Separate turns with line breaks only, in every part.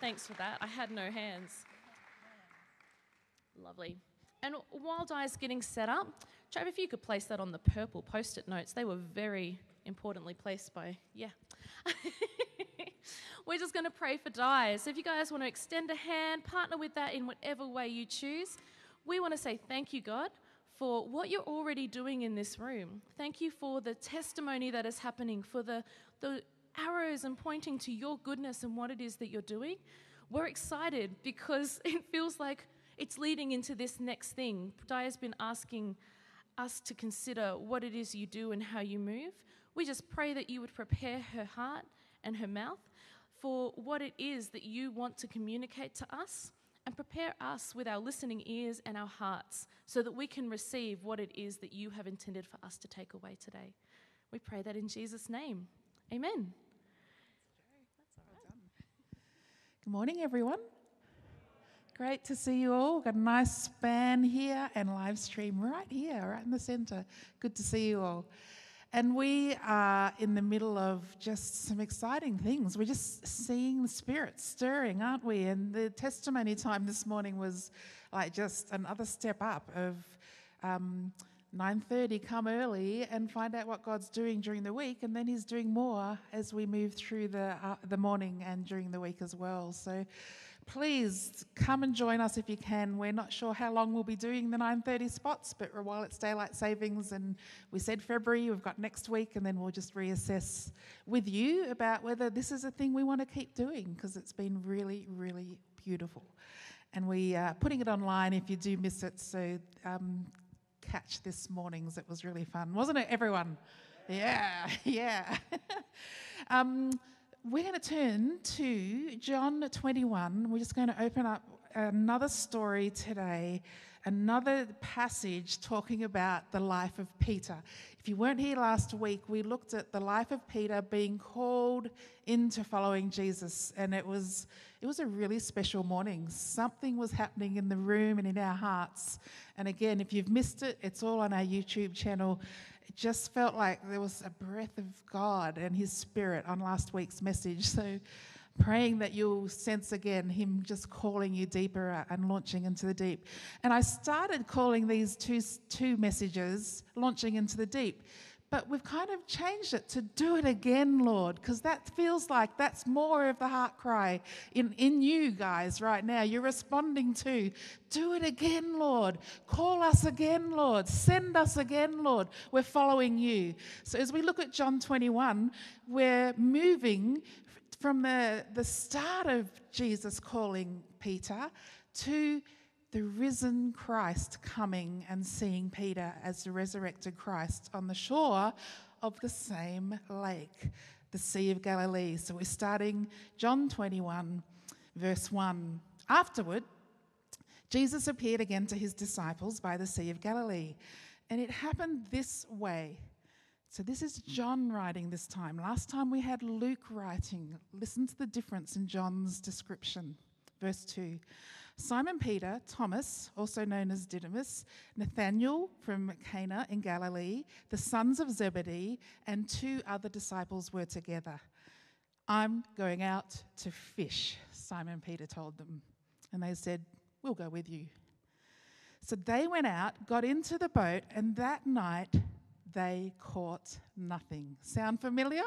Thanks for that. I had no hands. Lovely. And while Di's getting set up, Trav, if you could place that on the purple post it notes, they were very importantly placed by, yeah. We're just going to pray for Di. So if you guys want to extend a hand, partner with that in whatever way you choose, we want to say thank you, God, for what you're already doing in this room. Thank you for the testimony that is happening, for the, the arrows and pointing to your goodness and what it is that you're doing. We're excited because it feels like it's leading into this next thing. Dia's been asking us to consider what it is you do and how you move. We just pray that you would prepare her heart and her mouth for what it is that you want to communicate to us and prepare us with our listening ears and our hearts so that we can receive what it is that you have intended for us to take away today. We pray that in Jesus' name. Amen.
Good morning, everyone. Great to see you all. Got a nice span here and live stream right here, right in the centre. Good to see you all. And we are in the middle of just some exciting things. We're just seeing the Spirit stirring, aren't we? And the testimony time this morning was like just another step up of um, 9.30, come early and find out what God's doing during the week. And then he's doing more as we move through the, uh, the morning and during the week as well. So please come and join us if you can. We're not sure how long we'll be doing the 9:30 spots, but while it's daylight savings and we said February, we've got next week, and then we'll just reassess with you about whether this is a thing we want to keep doing because it's been really, really beautiful. And we are putting it online if you do miss it. So um, catch this morning's. It was really fun, wasn't it, everyone? Yeah, yeah. um, we're going to turn to John 21. We're just going to open up another story today, another passage talking about the life of Peter. If you weren't here last week, we looked at the life of Peter being called into following Jesus, and it was it was a really special morning. Something was happening in the room and in our hearts. And again, if you've missed it, it's all on our YouTube channel it just felt like there was a breath of God and His Spirit on last week's message. So, praying that you'll sense again Him just calling you deeper uh, and launching into the deep. And I started calling these two, two messages Launching into the Deep but we've kind of changed it to do it again, Lord, because that feels like that's more of the heart cry in, in you guys right now. You're responding to, do it again, Lord. Call us again, Lord. Send us again, Lord. We're following you. So as we look at John 21, we're moving from the, the start of Jesus calling Peter to the risen Christ coming and seeing Peter as the resurrected Christ on the shore of the same lake, the Sea of Galilee. So we're starting John 21, verse 1. Afterward, Jesus appeared again to his disciples by the Sea of Galilee. And it happened this way. So, this is John writing this time. Last time we had Luke writing. Listen to the difference in John's description. Verse 2 Simon Peter, Thomas, also known as Didymus, Nathanael from Cana in Galilee, the sons of Zebedee, and two other disciples were together. I'm going out to fish, Simon Peter told them. And they said, We'll go with you. So they went out, got into the boat, and that night they caught nothing. Sound familiar?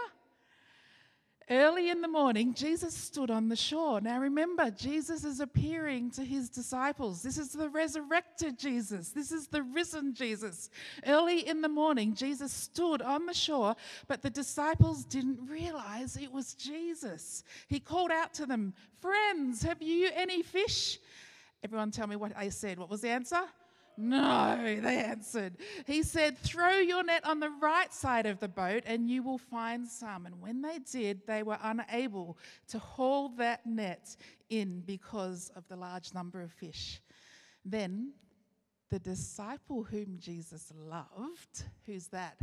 Early in the morning, Jesus stood on the shore. Now remember, Jesus is appearing to his disciples. This is the resurrected Jesus. This is the risen Jesus. Early in the morning, Jesus stood on the shore, but the disciples didn't realize it was Jesus. He called out to them, Friends, have you any fish? Everyone tell me what I said. What was the answer? No, they answered. He said, Throw your net on the right side of the boat and you will find some. And when they did, they were unable to haul that net in because of the large number of fish. Then the disciple whom Jesus loved, who's that?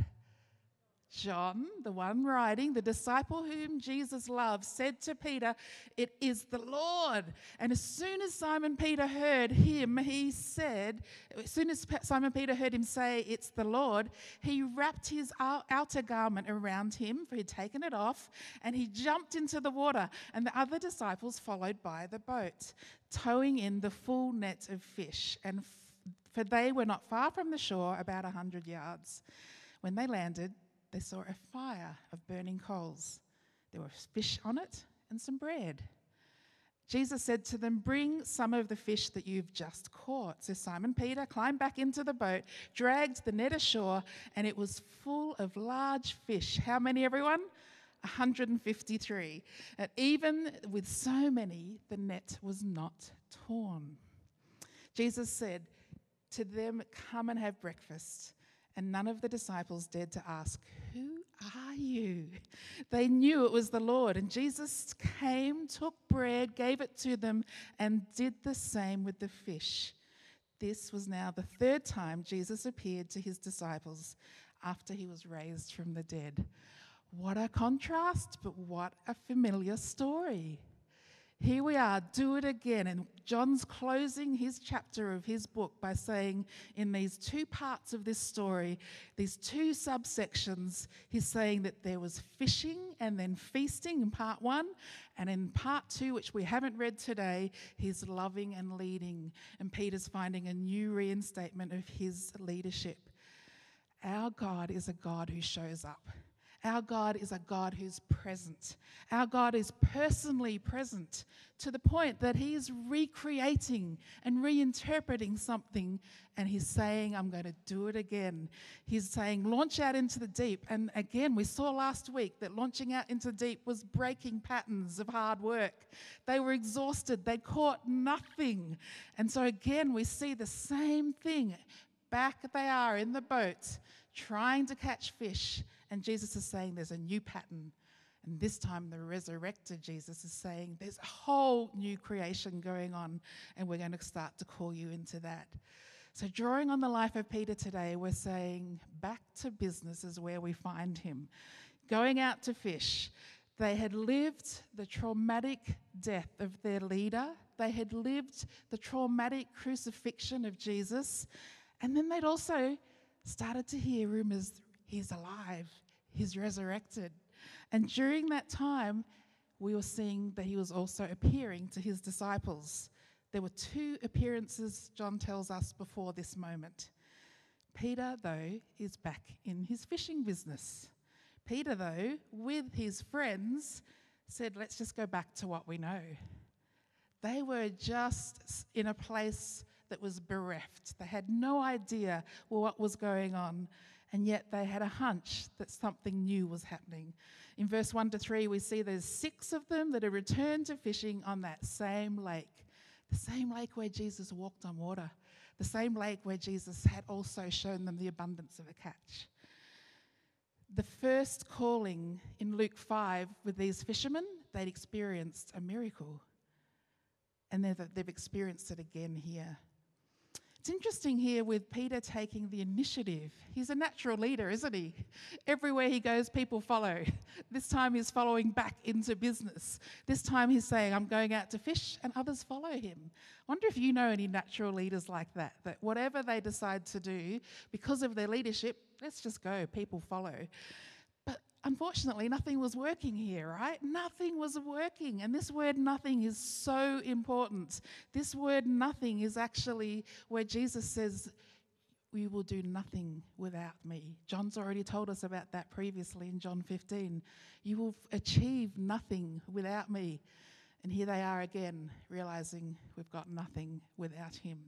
John, the one writing, the disciple whom Jesus loved, said to Peter, It is the Lord. And as soon as Simon Peter heard him, he said, As soon as Simon Peter heard him say, It's the Lord, he wrapped his outer garment around him, for he'd taken it off, and he jumped into the water. And the other disciples followed by the boat, towing in the full net of fish. And for they were not far from the shore, about a hundred yards. When they landed, they saw a fire of burning coals. There were fish on it and some bread. Jesus said to them, Bring some of the fish that you've just caught. So Simon Peter climbed back into the boat, dragged the net ashore, and it was full of large fish. How many, everyone? 153. And even with so many, the net was not torn. Jesus said to them, Come and have breakfast. And none of the disciples dared to ask, Who are you? They knew it was the Lord. And Jesus came, took bread, gave it to them, and did the same with the fish. This was now the third time Jesus appeared to his disciples after he was raised from the dead. What a contrast, but what a familiar story. Here we are, do it again. And John's closing his chapter of his book by saying, in these two parts of this story, these two subsections, he's saying that there was fishing and then feasting in part one. And in part two, which we haven't read today, he's loving and leading. And Peter's finding a new reinstatement of his leadership. Our God is a God who shows up. Our God is a God who's present. Our God is personally present to the point that He is recreating and reinterpreting something, and He's saying, I'm going to do it again. He's saying, launch out into the deep. And again, we saw last week that launching out into the deep was breaking patterns of hard work. They were exhausted, they caught nothing. And so again, we see the same thing. Back they are in the boat, trying to catch fish and Jesus is saying there's a new pattern. And this time, the resurrected Jesus is saying there's a whole new creation going on, and we're going to start to call you into that. So, drawing on the life of Peter today, we're saying back to business is where we find him. Going out to fish. They had lived the traumatic death of their leader, they had lived the traumatic crucifixion of Jesus, and then they'd also started to hear rumors He's alive, He's resurrected. And during that time, we were seeing that He was also appearing to His disciples. There were two appearances, John tells us, before this moment. Peter, though, is back in his fishing business. Peter, though, with his friends, said, Let's just go back to what we know. They were just in a place that was bereft. They had no idea what was going on and yet they had a hunch that something new was happening. In verse 1 to 3, we see there's six of them that are returned to fishing on that same lake, the same lake where Jesus walked on water, the same lake where Jesus had also shown them the abundance of a catch. The first calling in Luke 5 with these fishermen, they'd experienced a miracle. And they've experienced it again here. It's interesting here with Peter taking the initiative. He's a natural leader, isn't he? Everywhere he goes, people follow. This time he's following back into business. This time he's saying, I'm going out to fish, and others follow him. I wonder if you know any natural leaders like that, that whatever they decide to do, because of their leadership, let's just go, people follow unfortunately, nothing was working here, right? Nothing was working. And this word nothing is so important. This word nothing is actually where Jesus says, We will do nothing without me. John's already told us about that previously in John 15. You will achieve nothing without me. And here they are again, realizing we've got nothing without him.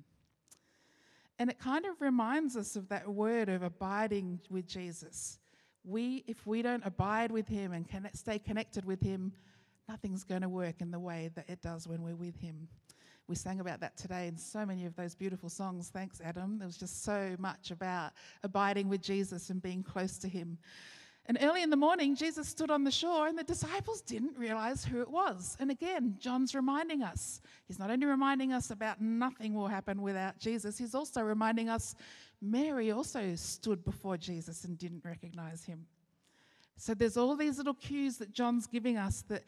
And it kind of reminds us of that word of abiding with Jesus we, if we don't abide with Him and can stay connected with Him, nothing's going to work in the way that it does when we're with Him. We sang about that today in so many of those beautiful songs. Thanks, Adam. There was just so much about abiding with Jesus and being close to Him. And early in the morning, Jesus stood on the shore, and the disciples didn't realize who it was. And again, John's reminding us. He's not only reminding us about nothing will happen without Jesus, he's also reminding us Mary also stood before Jesus and didn't recognize him. So there's all these little cues that John's giving us that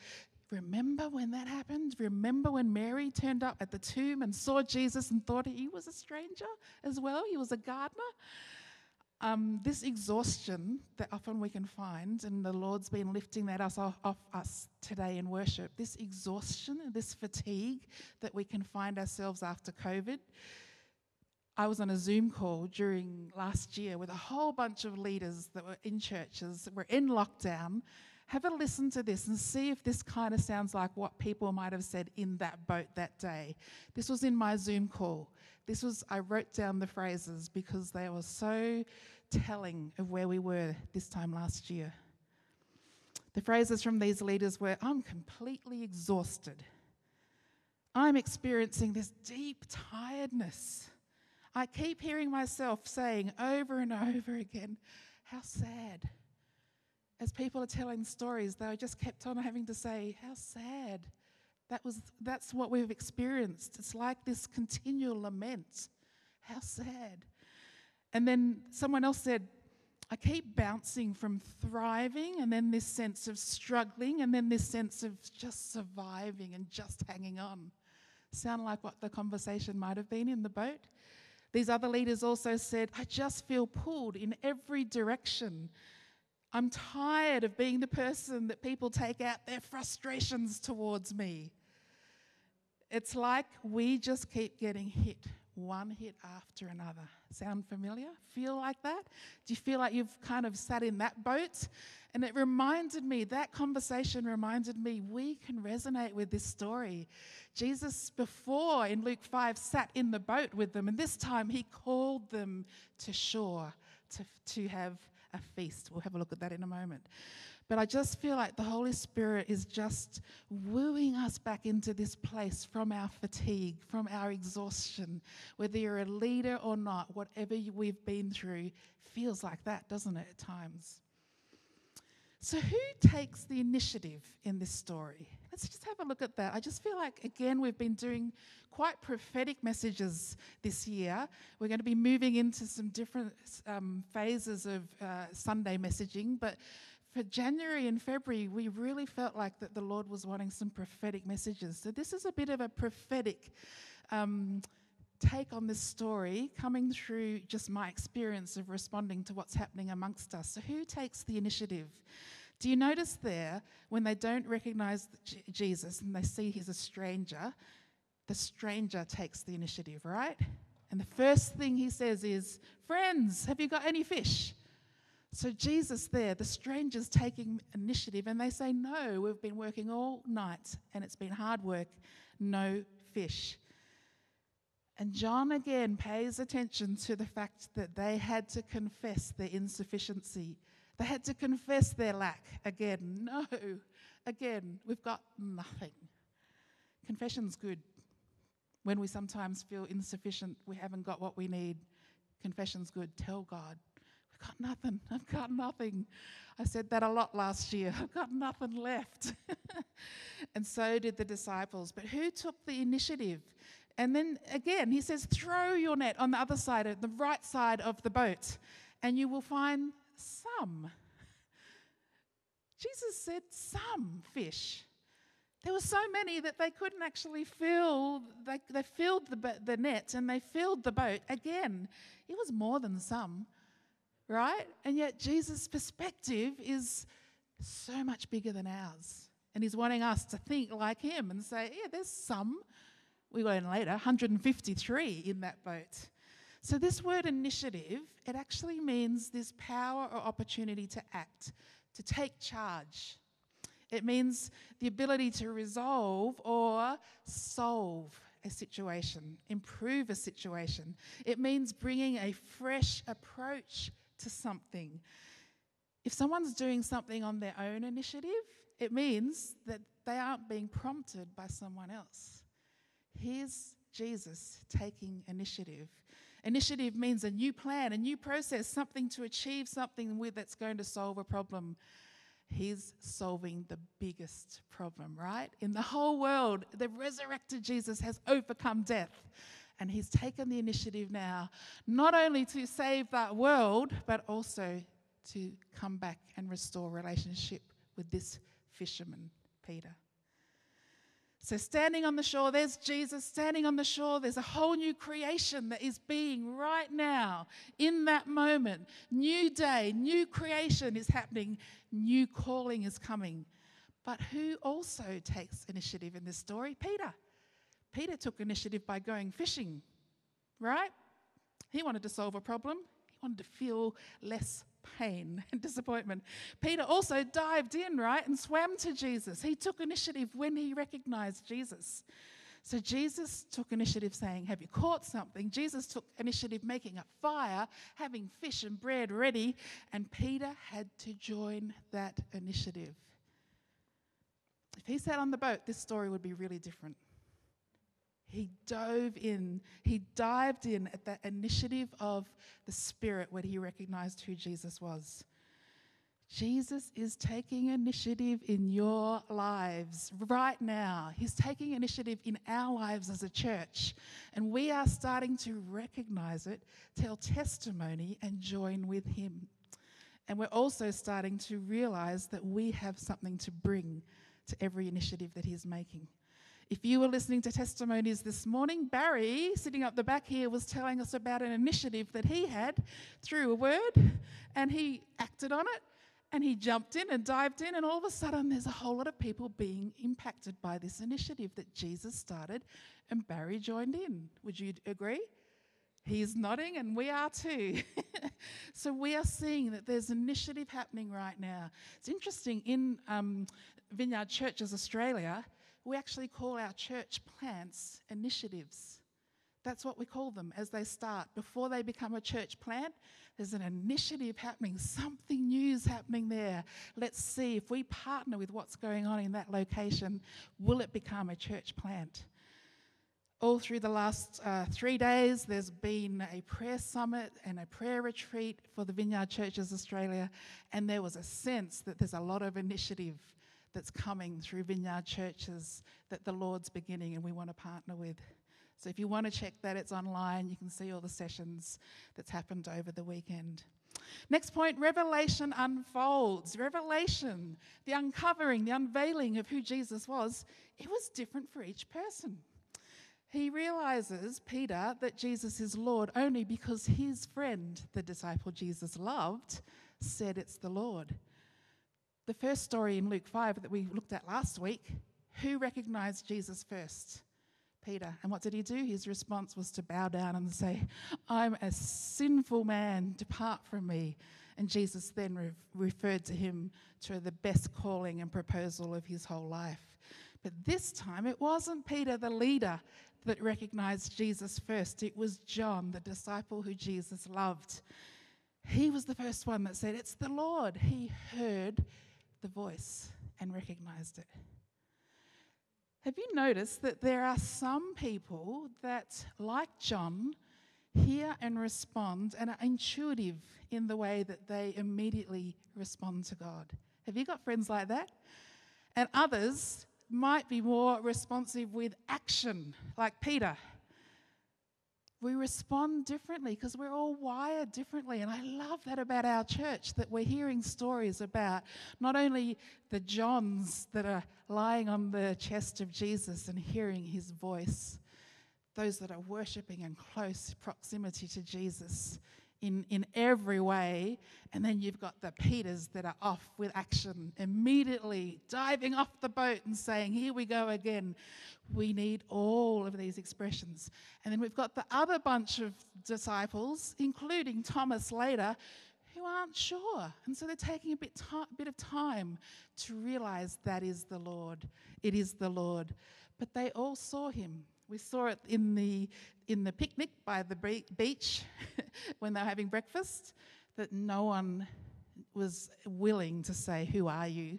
remember when that happened? Remember when Mary turned up at the tomb and saw Jesus and thought he was a stranger as well? He was a gardener. Um, this exhaustion that often we can find, and the Lord's been lifting that us off, off us today in worship, this exhaustion, this fatigue that we can find ourselves after COVID. I was on a Zoom call during last year with a whole bunch of leaders that were in churches that were in lockdown. Have a listen to this and see if this kind of sounds like what people might have said in that boat that day. This was in my Zoom call. This was, I wrote down the phrases because they were so telling of where we were this time last year. The phrases from these leaders were I'm completely exhausted. I'm experiencing this deep tiredness. I keep hearing myself saying over and over again, How sad. As people are telling stories, they just kept on having to say, How sad. That was, that's what we've experienced. It's like this continual lament. How sad. And then someone else said, I keep bouncing from thriving and then this sense of struggling and then this sense of just surviving and just hanging on. Sound like what the conversation might have been in the boat? These other leaders also said, I just feel pulled in every direction. I'm tired of being the person that people take out their frustrations towards me. It's like we just keep getting hit one hit after another. Sound familiar? Feel like that? Do you feel like you've kind of sat in that boat? And it reminded me, that conversation reminded me, we can resonate with this story. Jesus, before in Luke 5, sat in the boat with them, and this time he called them to shore to, to have a feast. We'll have a look at that in a moment. But I just feel like the Holy Spirit is just wooing us back into this place from our fatigue, from our exhaustion. Whether you're a leader or not, whatever we've been through feels like that, doesn't it, at times? So, who takes the initiative in this story? Let's just have a look at that. I just feel like, again, we've been doing quite prophetic messages this year. We're going to be moving into some different um, phases of uh, Sunday messaging, but for January and February, we really felt like that the Lord was wanting some prophetic messages. So this is a bit of a prophetic um, take on this story, coming through just my experience of responding to what's happening amongst us. So who takes the initiative? Do you notice there when they don't recognize Jesus and they see he's a stranger, the stranger takes the initiative, right? And the first thing he says is, Friends, have you got any fish? So Jesus there, the strangers taking initiative, and they say, No, we've been working all night and it's been hard work, no fish. And John again pays attention to the fact that they had to confess their insufficiency. They had to confess their lack again. No, again, we've got nothing. Confession's good. When we sometimes feel insufficient, we haven't got what we need, confession's good. Tell God, I've got nothing. I've got nothing. I said that a lot last year. I've got nothing left. and so did the disciples. But who took the initiative? And then again, he says, throw your net on the other side, of the right side of the boat, and you will find some. Jesus said, some fish. There were so many that they couldn't actually fill, they, they filled the, the net and they filled the boat. Again, it was more than some right? And yet Jesus' perspective is so much bigger than ours. And he's wanting us to think like him and say, yeah, there's some. We learn later, 153 in that boat. So this word initiative, it actually means this power or opportunity to act, to take charge. It means the ability to resolve or solve a situation, improve a situation. It means bringing a fresh approach to something. If someone's doing something on their own initiative, it means that they aren't being prompted by someone else. Here's Jesus taking initiative. Initiative means a new plan, a new process, something to achieve something with that's going to solve a problem. He's solving the biggest problem, right? In the whole world, the resurrected Jesus has overcome death. And he's taken the initiative now, not only to save that world, but also to come back and restore relationship with this fisherman, Peter. So, standing on the shore, there's Jesus standing on the shore. There's a whole new creation that is being right now, in that moment. New day, new creation is happening, new calling is coming. But who also takes initiative in this story? Peter. Peter took initiative by going fishing, right? He wanted to solve a problem, he wanted to feel less pain and disappointment. Peter also dived in, right, and swam to Jesus. He took initiative when he recognized Jesus. So Jesus took initiative saying, Have you caught something? Jesus took initiative making a fire, having fish and bread ready, and Peter had to join that initiative. If he sat on the boat, this story would be really different. He dove in, he dived in at that initiative of the Spirit when he recognized who Jesus was. Jesus is taking initiative in your lives right now. He's taking initiative in our lives as a church. And we are starting to recognize it, tell testimony, and join with Him. And we're also starting to realize that we have something to bring to every initiative that He's making. If you were listening to testimonies this morning, Barry, sitting up the back here, was telling us about an initiative that he had through a word, and he acted on it, and he jumped in and dived in, and all of a sudden, there's a whole lot of people being impacted by this initiative that Jesus started, and Barry joined in. Would you agree? He's nodding, and we are too. so we are seeing that there's initiative happening right now. It's interesting in um, Vineyard Churches Australia we actually call our church plants initiatives. That's what we call them as they start. Before they become a church plant, there's an initiative happening, something new is happening there. Let's see if we partner with what's going on in that location, will it become a church plant? All through the last uh, three days, there's been a prayer summit and a prayer retreat for the Vineyard Churches Australia, and there was a sense that there's a lot of initiative that's coming through Vineyard churches that the Lord's beginning and we want to partner with. So if you want to check that, it's online. You can see all the sessions that's happened over the weekend. Next point revelation unfolds. Revelation, the uncovering, the unveiling of who Jesus was, it was different for each person. He realizes, Peter, that Jesus is Lord only because his friend, the disciple Jesus loved, said it's the Lord the first story in Luke 5 that we looked at last week, who recognized Jesus first? Peter. And what did he do? His response was to bow down and say, I'm a sinful man, depart from me. And Jesus then re- referred to him to the best calling and proposal of his whole life. But this time it wasn't Peter, the leader, that recognized Jesus first. It was John, the disciple who Jesus loved. He was the first one that said, It's the Lord. He heard the voice and recognized it. Have you noticed that there are some people that, like John, hear and respond and are intuitive in the way that they immediately respond to God? Have you got friends like that? And others might be more responsive with action, like Peter we respond differently because we're all wired differently. And I love that about our church that we're hearing stories about not only the Johns that are lying on the chest of Jesus and hearing his voice, those that are worshiping in close proximity to Jesus in, in every way. And then you've got the Peters that are off with action, immediately diving off the boat and saying, Here we go again. We need all of these expressions. And then we've got the other bunch of disciples, including Thomas later, who aren't sure. And so they're taking a bit, ta- bit of time to realize that is the Lord. It is the Lord. But they all saw him. We saw it in the, in the picnic by the beach when they were having breakfast, that no one was willing to say, Who are you?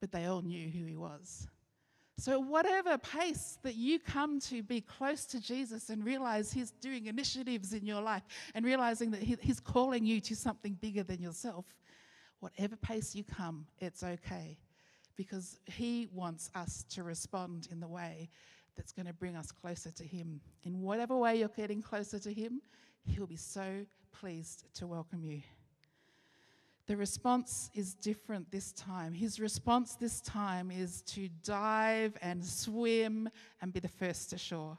But they all knew who he was. So, whatever pace that you come to be close to Jesus and realize He's doing initiatives in your life and realizing that He's calling you to something bigger than yourself, whatever pace you come, it's okay because He wants us to respond in the way that's going to bring us closer to Him. In whatever way you're getting closer to Him, He'll be so pleased to welcome you. The response is different this time. His response this time is to dive and swim and be the first ashore.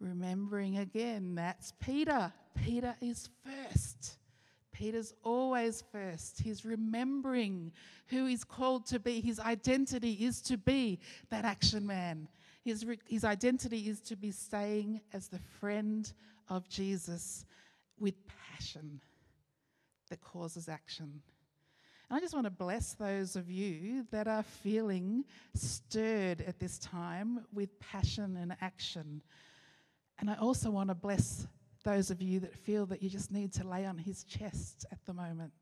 Remembering again, that's Peter. Peter is first. Peter's always first. He's remembering who he's called to be. His identity is to be that action man. His, his identity is to be staying as the friend of Jesus with passion that causes action. And I just want to bless those of you that are feeling stirred at this time with passion and action. And I also want to bless those of you that feel that you just need to lay on his chest at the moment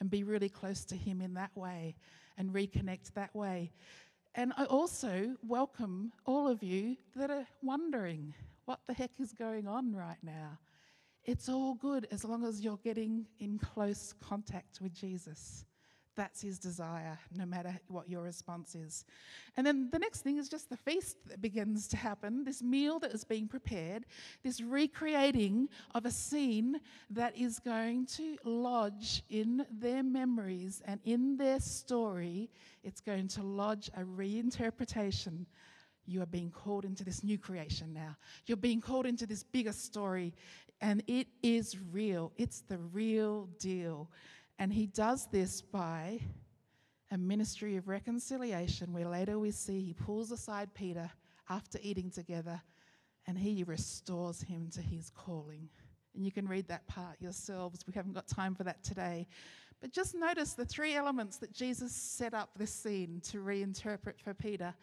and be really close to him in that way and reconnect that way. And I also welcome all of you that are wondering what the heck is going on right now. It's all good as long as you're getting in close contact with Jesus. That's his desire, no matter what your response is. And then the next thing is just the feast that begins to happen this meal that is being prepared, this recreating of a scene that is going to lodge in their memories and in their story. It's going to lodge a reinterpretation. You are being called into this new creation now. You're being called into this bigger story, and it is real. It's the real deal. And he does this by a ministry of reconciliation, where later we see he pulls aside Peter after eating together and he restores him to his calling. And you can read that part yourselves. We haven't got time for that today. But just notice the three elements that Jesus set up this scene to reinterpret for Peter.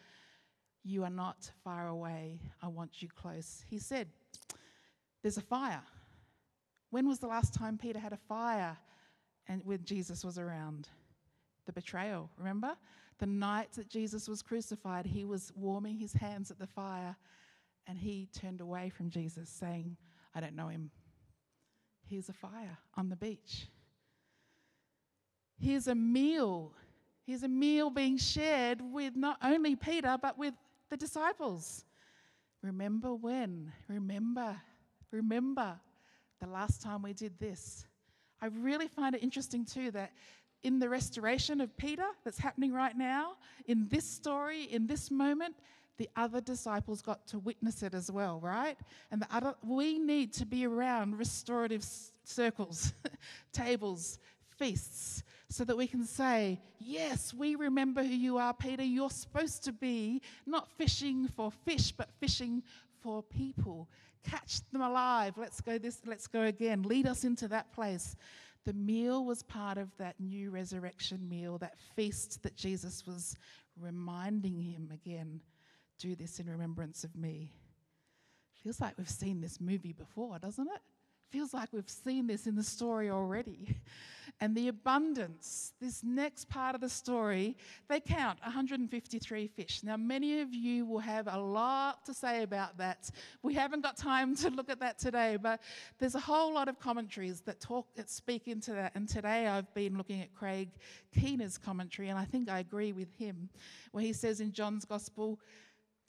You are not far away. I want you close. He said, There's a fire. When was the last time Peter had a fire and when Jesus was around. The betrayal, remember? The night that Jesus was crucified, he was warming his hands at the fire and he turned away from Jesus, saying, I don't know him. Here's a fire on the beach. Here's a meal. Here's a meal being shared with not only Peter, but with the disciples. Remember when? Remember, remember the last time we did this. I really find it interesting too that in the restoration of Peter that's happening right now, in this story, in this moment, the other disciples got to witness it as well, right? And the other, we need to be around restorative circles, tables, feasts, so that we can say, Yes, we remember who you are, Peter. You're supposed to be not fishing for fish, but fishing for people. Catch them alive. Let's go this, let's go again. Lead us into that place. The meal was part of that new resurrection meal, that feast that Jesus was reminding him again do this in remembrance of me. Feels like we've seen this movie before, doesn't it? Feels like we've seen this in the story already. And the abundance, this next part of the story, they count 153 fish. Now, many of you will have a lot to say about that. We haven't got time to look at that today, but there's a whole lot of commentaries that talk, that speak into that. And today I've been looking at Craig Keener's commentary, and I think I agree with him, where he says in John's Gospel,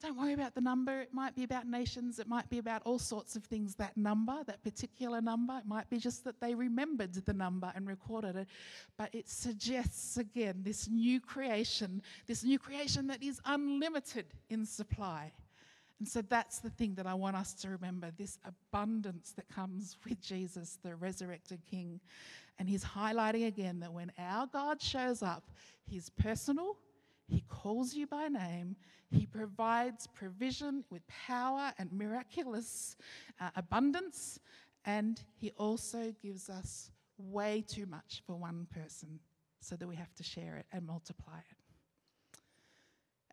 don't worry about the number. It might be about nations. It might be about all sorts of things. That number, that particular number, it might be just that they remembered the number and recorded it. But it suggests again this new creation, this new creation that is unlimited in supply. And so that's the thing that I want us to remember this abundance that comes with Jesus, the resurrected King. And he's highlighting again that when our God shows up, he's personal, he calls you by name. He provides provision with power and miraculous uh, abundance. And He also gives us way too much for one person so that we have to share it and multiply it.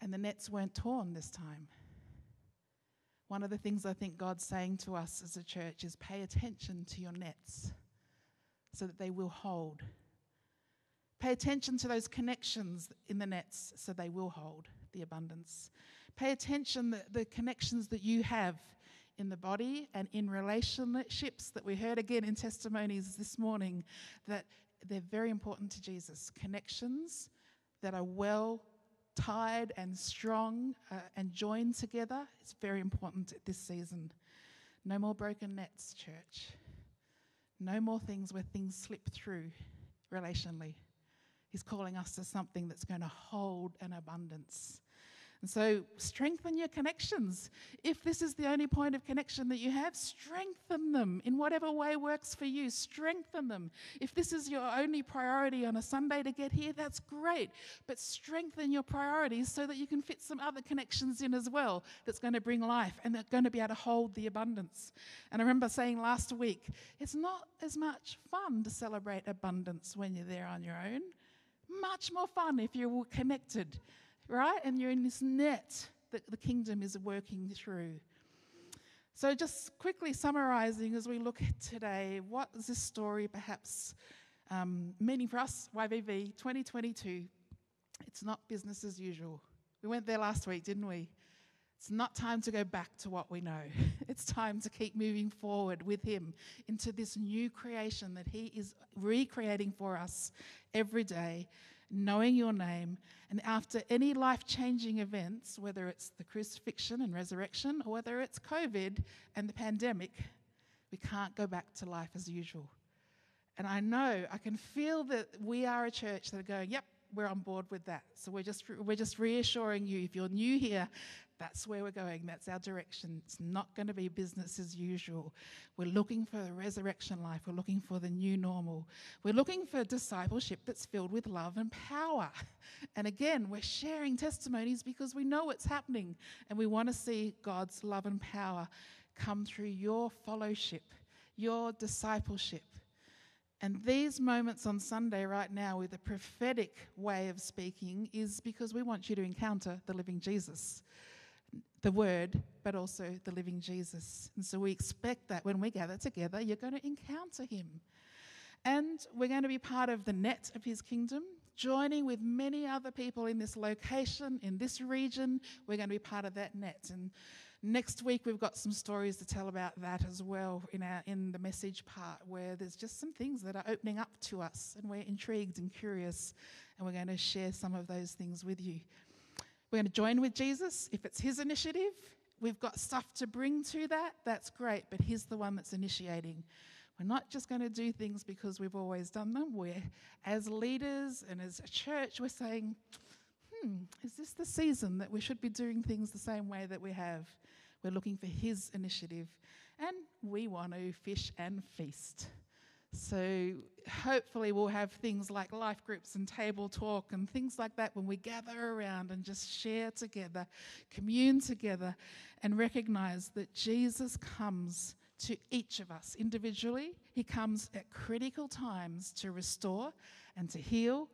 And the nets weren't torn this time. One of the things I think God's saying to us as a church is pay attention to your nets so that they will hold Pay attention to those connections in the nets so they will hold the abundance. Pay attention to the connections that you have in the body and in relationships that we heard again in testimonies this morning that they're very important to Jesus. Connections that are well tied and strong uh, and joined together is very important at this season. No more broken nets, church. No more things where things slip through relationally. He's calling us to something that's going to hold an abundance. And so, strengthen your connections. If this is the only point of connection that you have, strengthen them in whatever way works for you. Strengthen them. If this is your only priority on a Sunday to get here, that's great. But strengthen your priorities so that you can fit some other connections in as well that's going to bring life and they're going to be able to hold the abundance. And I remember saying last week, it's not as much fun to celebrate abundance when you're there on your own. Much more fun if you're all connected right? And you're in this net that the kingdom is working through. So, just quickly summarizing as we look at today, what is this story perhaps um, meaning for us, YVV 2022? It's not business as usual. We went there last week, didn't we? It's not time to go back to what we know. It's time to keep moving forward with Him into this new creation that He is recreating for us every day knowing your name, and after any life changing events, whether it's the crucifixion and resurrection or whether it's COVID and the pandemic, we can't go back to life as usual. And I know, I can feel that we are a church that are going, yep, we're on board with that. So we're just, we're just reassuring you if you're new here, that's where we're going. That's our direction. It's not going to be business as usual. We're looking for the resurrection life. We're looking for the new normal. We're looking for discipleship that's filled with love and power. And again, we're sharing testimonies because we know what's happening and we want to see God's love and power come through your fellowship, your discipleship. And these moments on Sunday, right now, with a prophetic way of speaking, is because we want you to encounter the living Jesus the Word, but also the living Jesus. And so we expect that when we gather together, you're going to encounter Him. And we're going to be part of the net of His kingdom, joining with many other people in this location, in this region. We're going to be part of that net. And next week, we've got some stories to tell about that as well in, our, in the message part, where there's just some things that are opening up to us, and we're intrigued and curious. And we're going to share some of those things with you. We're going to join with Jesus. If it's his initiative, we've got stuff to bring to that, that's great, but he's the one that's initiating. We're not just going to do things because we've always done them. We're, as leaders and as a church, we're saying, hmm, is this the season that we should be doing things the same way that we have? We're looking for his initiative. And we want to fish and feast. So hopefully we'll have things like life groups and table talk and things like that when we gather around and just share together, commune together, and recognize that Jesus comes to each of us individually. He comes at critical times to restore and to heal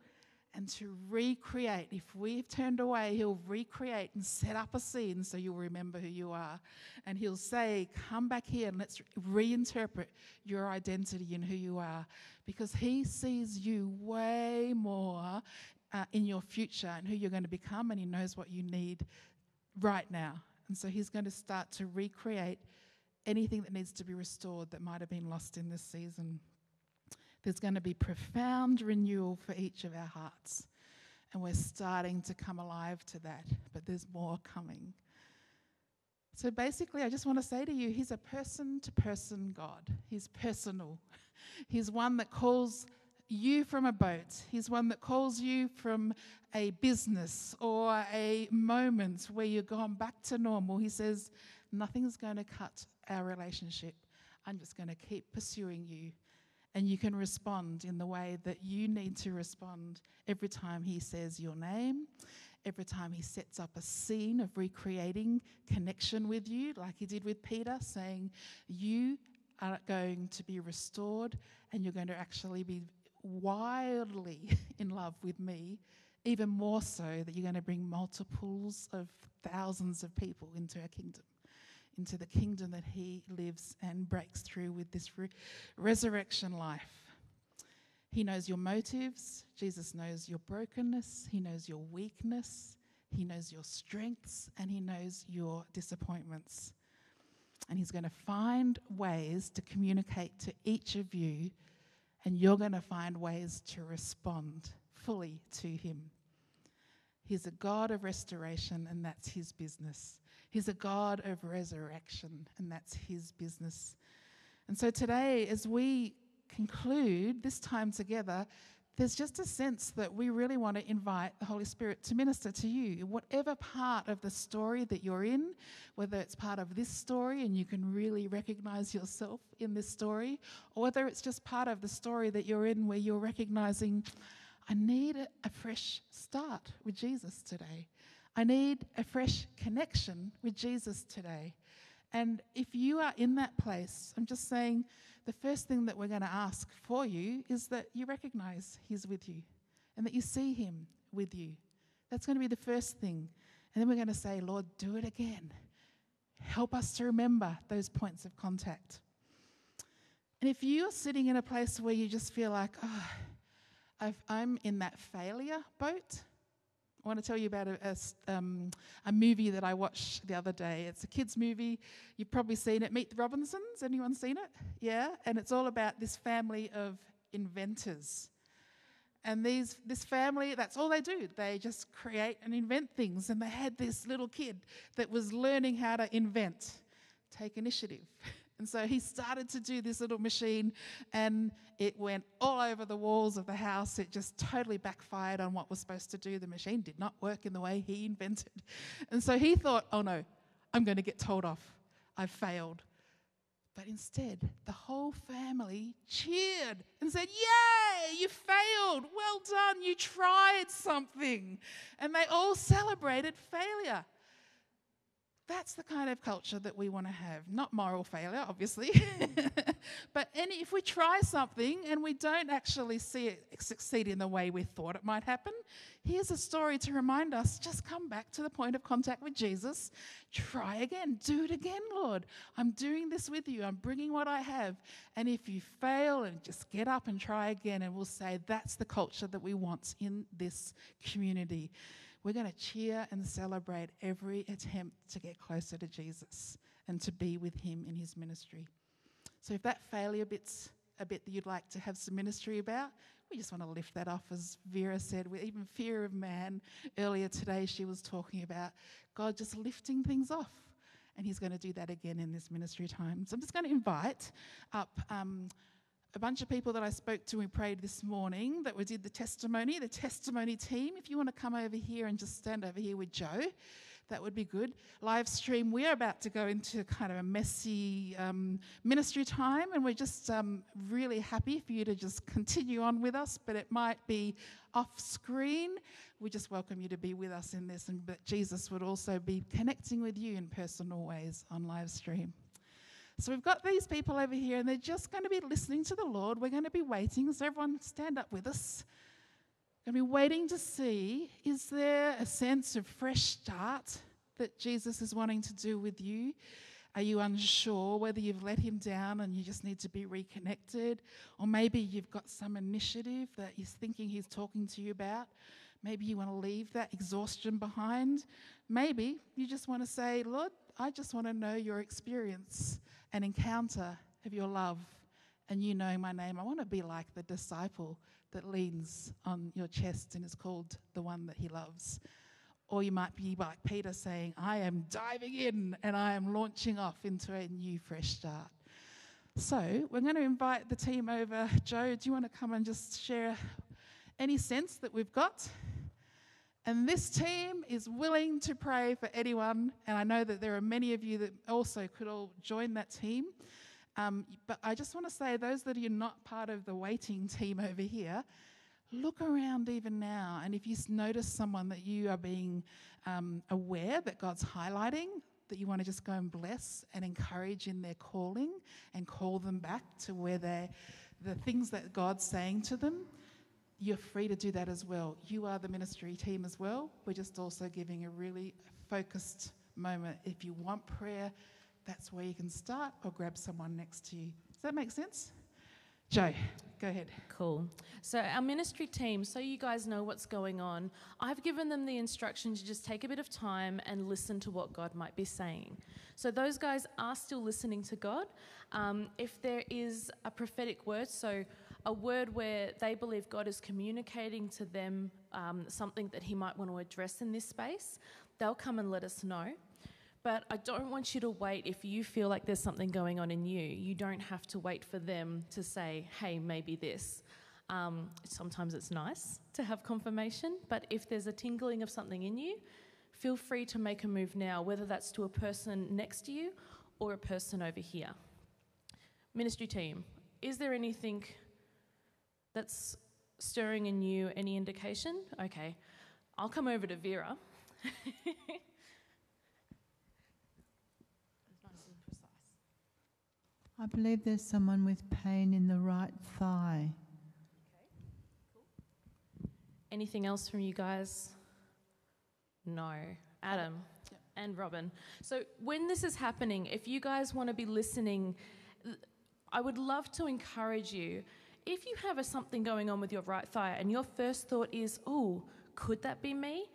and to recreate. If we've turned away, He'll recreate and set up a scene so you'll remember who you are. And He'll say, Come back here and let's reinterpret your identity and who you are. Because He sees you way more uh, in your future and who you're going to become, and He knows what you need right now. And so He's going to start to recreate anything that needs to be restored that might have been lost in this season. There's going to be profound renewal for each of our hearts. And we're starting to come alive to that, but there's more coming. So basically, I just want to say to you, He's a person to person God. He's personal. He's one that calls you from a boat. He's one that calls you from a business or a moment where you've gone back to normal. He says, Nothing's going to cut our relationship. I'm just going to keep pursuing you and you can respond in the way that you need to respond every time He says your name, every time He sets up a scene of recreating connection with you, like He did with Peter, saying, You are going to be restored and you're going to actually be wildly in love with me, even more so that you're going to bring multiples of thousands of people into our kingdom into the kingdom that he lives and breaks through with this re- resurrection life. He knows your motives. Jesus knows your brokenness. He knows your weakness. He knows your strengths and he knows your disappointments. And he's going to find ways to communicate to each of you, and you're going to find ways to respond fully to him. He's a God of restoration, and that's his business. He's a God of resurrection, and that's his business. And so today, as we conclude this time together, there's just a sense that we really want to invite the Holy Spirit to minister to you. Whatever part of the story that you're in, whether it's part of this story and you can really recognize yourself in this story, or whether it's just part of the story that you're in where you're recognizing, I need a fresh start with Jesus today. I need a fresh connection with Jesus today. And if you are in that place, I'm just saying, the first thing that we're going to ask for you is that you recognize He's with you and that you see Him with you. That's going to be the first thing. And then we're going to say, Lord, do it again. Help us to remember those points of contact. And if you're sitting in a place where you just feel like, ah, oh, i am in that failure boat, I want to tell you about a, a, um, a, movie that I watched the other day. It's a kids' movie. You've probably seen it. Meet the Robinsons. Anyone seen it? Yeah. And it's all about this family of inventors. And these, this family, that's all they do. They just create and invent things. And they had this little kid that was learning how to invent, take initiative. And so he started to do this little machine, and it went all over the walls of the house. It just totally backfired on what was supposed to do. The machine did not work in the way he invented. And so he thought, oh no, I'm going to get told off. I've failed. But instead, the whole family cheered and said, Yay, you failed. Well done. You tried something. And they all celebrated failure. That's the kind of culture that we want to have. Not moral failure, obviously, but any, if we try something and we don't actually see it succeed in the way we thought it might happen, here's a story to remind us just come back to the point of contact with Jesus. Try again. Do it again, Lord. I'm doing this with you. I'm bringing what I have. And if you fail, and just get up and try again, and we'll say that's the culture that we want in this community. We're going to cheer and celebrate every attempt to get closer to Jesus and to be with Him in His ministry. So, if that failure bit's a bit that you'd like to have some ministry about, we just want to lift that off, as Vera said, with even fear of man. Earlier today, she was talking about God just lifting things off. And He's going to do that again in this ministry time. So I'm just going to invite up um, a bunch of people that I spoke to we prayed this morning that we did the testimony, the testimony team. If you want to come over here and just stand over here with Joe, that would be good. Live stream, we're about to go into kind of a messy um, ministry time, and we're just um, really happy for you to just continue on with us, but it might be off screen. We just welcome you to be with us in this, and that Jesus would also be connecting with you in personal ways on live stream. So we've got these people over here, and they're just going to be listening to the Lord. We're going to be waiting. So everyone, stand up with us. Going to be waiting to see is there a sense of fresh start that Jesus is wanting to do with you? Are you unsure whether you've let him down and you just need to be reconnected? Or maybe you've got some initiative that he's thinking he's talking to you about. Maybe you want to leave that exhaustion behind. Maybe you just want to say, Lord, I just want to know your experience an encounter of your love and you knowing my name. I want to be like the disciple that leans on your chest and is called the one that he loves. Or you might be like Peter saying, I am diving in and I am launching off into a new, fresh start. So we're going to invite the team over. Joe, do you want to come and just share any sense that we've got? And this team is willing to pray for anyone. And I know that there are many of you that also could all join that team. Um, but I just want to say, those that are not part of the waiting team over here, look around even now. And if you notice someone that you are being um, aware that God's highlighting, that you want to just go and bless and encourage in their calling and call them back to where they're, the things that God's saying to them you're free to do that as well. You are the ministry team as well. We're just also giving a really focused moment. If you want prayer, that's where you can start or grab someone next to you. Does that make sense? Joe, go ahead.
Cool. So, our ministry team, so you guys know what's going on, I've given them the instruction to just take a bit of time and listen to what God might be saying. So, those guys are still listening to God. Um, if there is a prophetic word, so a word where they believe God is communicating to them um, something that He might want to address in this space, they'll come and let us know. But I don't want you to wait if you feel like there's something going on in you. You don't have to wait for them to say, hey, maybe this. Um, sometimes it's nice to have confirmation, but if there's a tingling of something in you, feel free to make a move now, whether that's to a person next to you or a person over here. Ministry team, is there anything that's stirring in you? Any indication? Okay, I'll come over to Vera.
I believe there's someone with pain in the right thigh. Okay.
Anything else from you guys? No. Adam and Robin. So, when this is happening, if you guys want to be listening, I would love to encourage you. If you have a, something going on with your right thigh and your first thought is, oh, could that be me?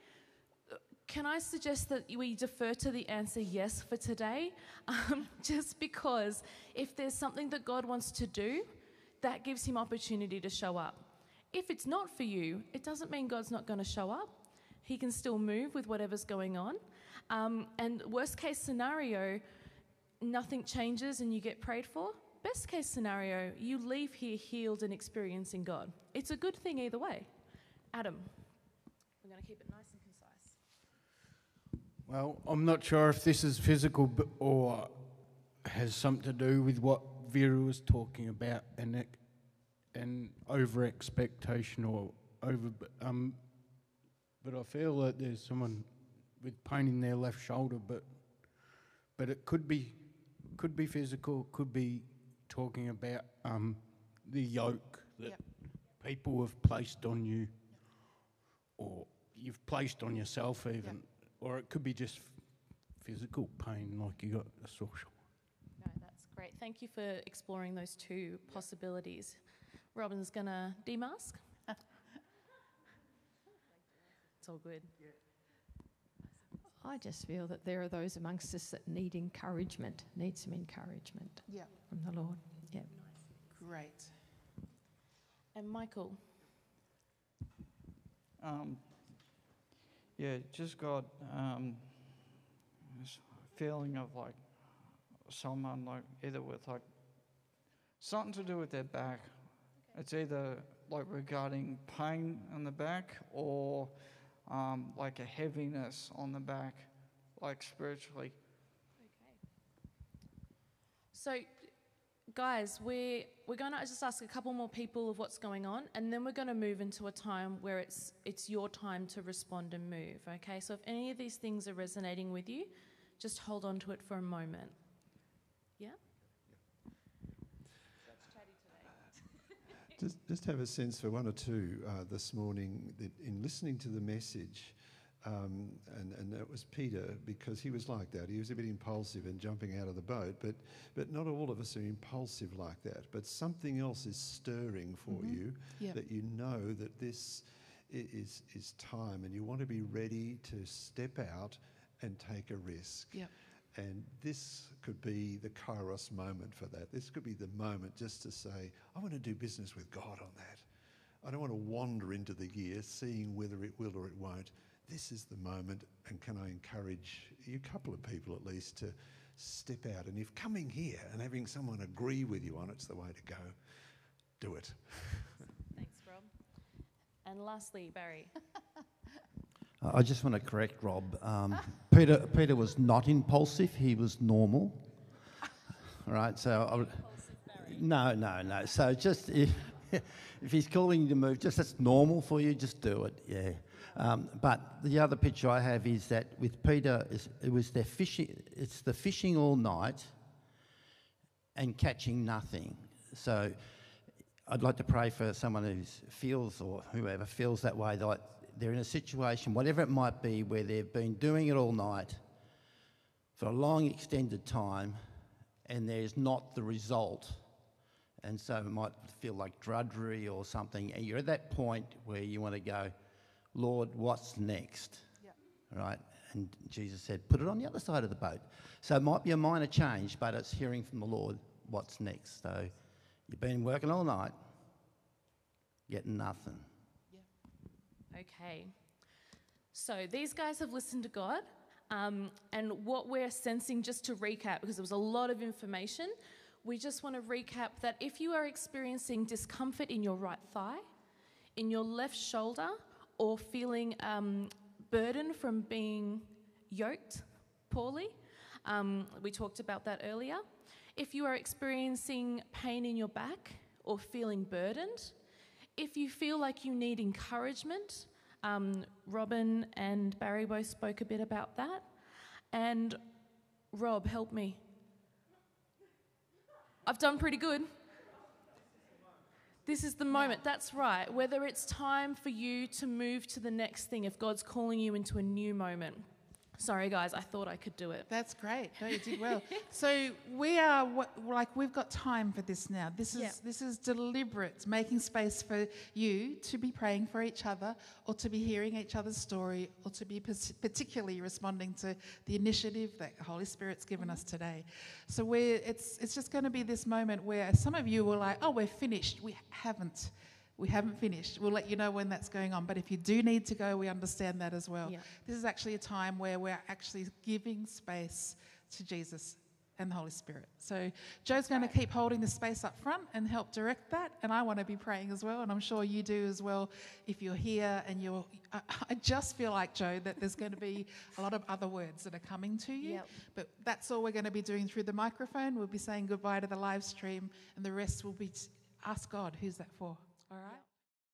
Can I suggest that we defer to the answer yes for today? Um, just because if there's something that God wants to do, that gives him opportunity to show up. If it's not for you, it doesn't mean God's not going to show up. He can still move with whatever's going on. Um, and worst case scenario, nothing changes and you get prayed for. Best case scenario, you leave here healed and experiencing God. It's a good thing either way. Adam, we're going to keep it nice and concise.
Well, I'm not sure if this is physical or has something to do with what Vera was talking about and and over expectation or over. Um, but I feel that there's someone with pain in their left shoulder, but but it could be could be physical, could be talking about um, the yoke that
Yep.
people have placed on you, or you've placed on yourself even, or it could be just physical pain, like you got a sore shoulder.
No, that's great. Thank you for exploring those two possibilities. Robin's going to demask. it's all good.
I just feel that there are those amongst us that need encouragement, need some encouragement
Yeah.
from the Lord. Yeah.
Great.
And Michael,
Um, yeah, just got um, this feeling of like someone like either with like something to do with their back. It's either like regarding pain on the back or um, like a heaviness on the back, like spiritually. Okay.
So, guys, we're, we're going to just ask a couple more people of what's going on, and then we're going to move into a time where it's, it's your time to respond and move, okay? So, if any of these things are resonating with you, just hold on to it for a moment.
Just, just have a sense for one or two uh, this morning that in listening to the message, um, and, and that was Peter because he was like that. He was a bit impulsive and jumping out of the boat, but, but not all of us are impulsive like that. But something else is stirring for
Mhm.
you
Yep.
that you know that this is, is time and you want to be ready to step out and take a risk.
Yep.
And this could be the kairos moment for that. This could be the moment just to say, I want to do business with God on that. I don't want to wander into the year seeing whether it will or it won't. This is the moment, and can I encourage you, a couple of people at least, to step out? And if coming here and having someone agree with you on it's the way to go, do it.
Thanks, Rob. And lastly, Barry.
I just want to correct Rob. Um, Peter, Peter was not impulsive; he was normal. Right. So, I no, no, no. So just if, if he's calling you to move, just that's normal for you. Just do it. Yeah. Um, but the other picture I have is that with Peter, it was their fishing. It's the fishing all night and catching nothing. So I'd like to pray for someone who feels or whoever feels that way, that they're in a situation, whatever it might be, where they've been doing it all night for a long extended time and there's not the result. And so it might feel like drudgery or something. And you're at that point where you want to go, Lord, what's next?
Yep.
Right? And Jesus said, put it on the other side of the boat. So it might be a minor change, but it's hearing from the Lord what's next. So you've been working all night, getting nothing.
Okay. So these guys have listened to God. Um, and what we're sensing, just to recap, because there was a lot of information, we just want to recap that if you are experiencing discomfort in your right thigh, in your left shoulder, or feeling um, burden from being yoked poorly, um, we talked about that earlier. If you are experiencing pain in your back or feeling burdened, if you feel like you need encouragement, um, Robin and Barry both spoke a bit about that. And Rob, help me. I've done pretty good. This is the moment, that's right. Whether it's time for you to move to the next thing, if God's calling you into a new moment. Sorry, guys, I thought I could do it.
That's great. No, you did well. so we are like we've got time for this now. This is
Yeah.
this is deliberate, making space for you to be praying for each other, or to be hearing each other's story, or to be particularly responding to the initiative that Holy Spirit's given us today. So we're it's it's just going to be this moment where some of you were like, "Oh, we're finished." We haven't. We haven't finished. We'll let you know when that's going on. But if you do need to go, we understand that as well.
Yeah.
This is actually a time where we're actually giving space to Jesus and the Holy Spirit. So Joe's going to keep holding the space up front and help direct that. And I want to be praying as well. And I'm sure you do as well if you're here and you're. I, I just feel like, Joe, that there's going to be a lot of other words that are coming to you.
Yep.
But that's all we're going to be doing through the microphone. We'll be saying goodbye to the live stream, and the rest will be ask God, who's that for? All right?